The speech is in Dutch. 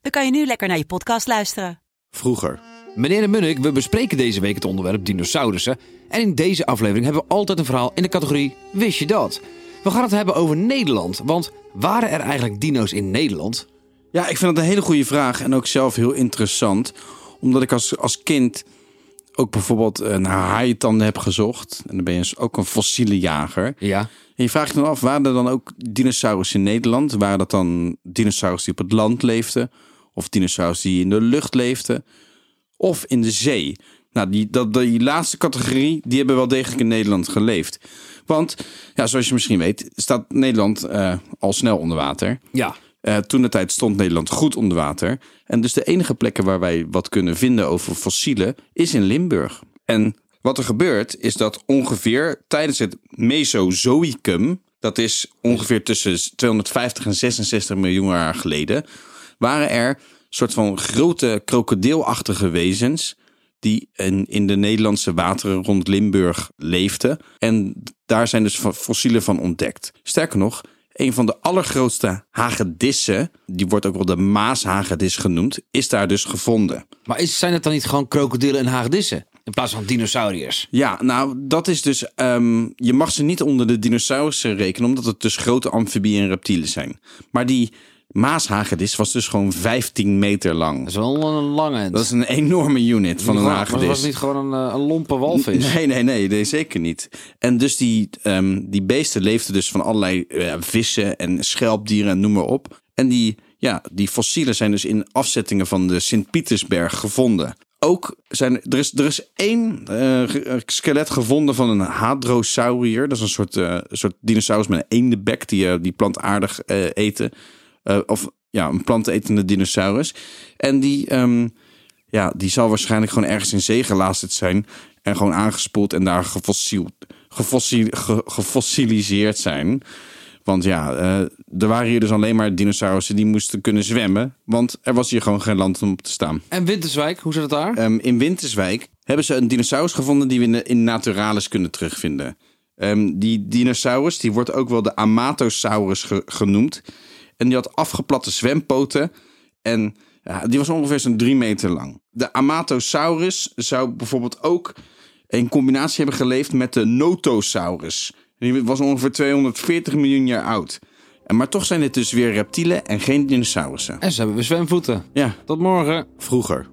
dan kan je nu lekker naar je podcast luisteren. Vroeger. Meneer de Munnik, we bespreken deze week het onderwerp dinosaurussen. En in deze aflevering hebben we altijd een verhaal in de categorie Wist je dat? We gaan het hebben over Nederland. Want waren er eigenlijk dino's in Nederland? Ja, ik vind dat een hele goede vraag en ook zelf heel interessant. Omdat ik als, als kind ook bijvoorbeeld eh, naar haaientanden heb gezocht. En dan ben je ook een fossiele jager. Ja. En je vraagt je dan af, waren er dan ook dinosaurussen in Nederland? Waren dat dan dinosaurussen die op het land leefden? Of dinosaurussen die in de lucht leefden? Of in de zee? Nou, die, dat, die laatste categorie, die hebben wel degelijk in Nederland geleefd. Want, ja, zoals je misschien weet, staat Nederland eh, al snel onder water. Ja. Uh, toen de tijd stond Nederland goed onder water. En dus de enige plekken waar wij wat kunnen vinden over fossielen is in Limburg. En wat er gebeurt is dat ongeveer tijdens het Mesozoïcum, dat is ongeveer tussen 250 en 66 miljoen jaar geleden, waren er soort van grote krokodilachtige wezens die in, in de Nederlandse wateren rond Limburg leefden. En daar zijn dus fossielen van ontdekt. Sterker nog, een van de allergrootste hagedissen, die wordt ook wel de Maashagedis genoemd, is daar dus gevonden. Maar is, zijn het dan niet gewoon krokodillen en hagedissen? In plaats van dinosauriërs? Ja, nou, dat is dus. Um, je mag ze niet onder de dinosaurussen rekenen, omdat het dus grote amfibieën en reptielen zijn. Maar die Maashagedis was dus gewoon 15 meter lang. Dat is wel een lange. Dat is een enorme unit van een hagedis. Maar was het niet gewoon een, een lompe walvis? Nee, nee, nee, nee, zeker niet. En dus die, um, die beesten leefden dus van allerlei uh, vissen en schelpdieren en noem maar op. En die, ja, die fossielen zijn dus in afzettingen van de Sint-Pietersberg gevonden. Ook zijn er is, er is één uh, skelet gevonden van een hadrosaurier. Dat is een soort, uh, soort dinosaurus met een eendebek die, die plantaardig eten. Of ja, een plantetende dinosaurus. En die, um, ja, die zal waarschijnlijk gewoon ergens in zee gelazerd zijn. En gewoon aangespoeld en daar gefossiel, gefossil, ge, gefossiliseerd zijn. Want ja, uh, er waren hier dus alleen maar dinosaurussen die moesten kunnen zwemmen. Want er was hier gewoon geen land om op te staan. En Winterswijk, hoe zit het daar? Um, in Winterswijk hebben ze een dinosaurus gevonden die we in, in Naturalis kunnen terugvinden. Um, die dinosaurus die wordt ook wel de Amatosaurus ge, genoemd. En die had afgeplatte zwempoten. En ja, die was ongeveer zo'n drie meter lang. De Amatosaurus zou bijvoorbeeld ook in combinatie hebben geleefd met de Notosaurus. Die was ongeveer 240 miljoen jaar oud. En maar toch zijn dit dus weer reptielen en geen dinosaurussen. En ze hebben weer zwemvoeten. Ja. Tot morgen. Vroeger.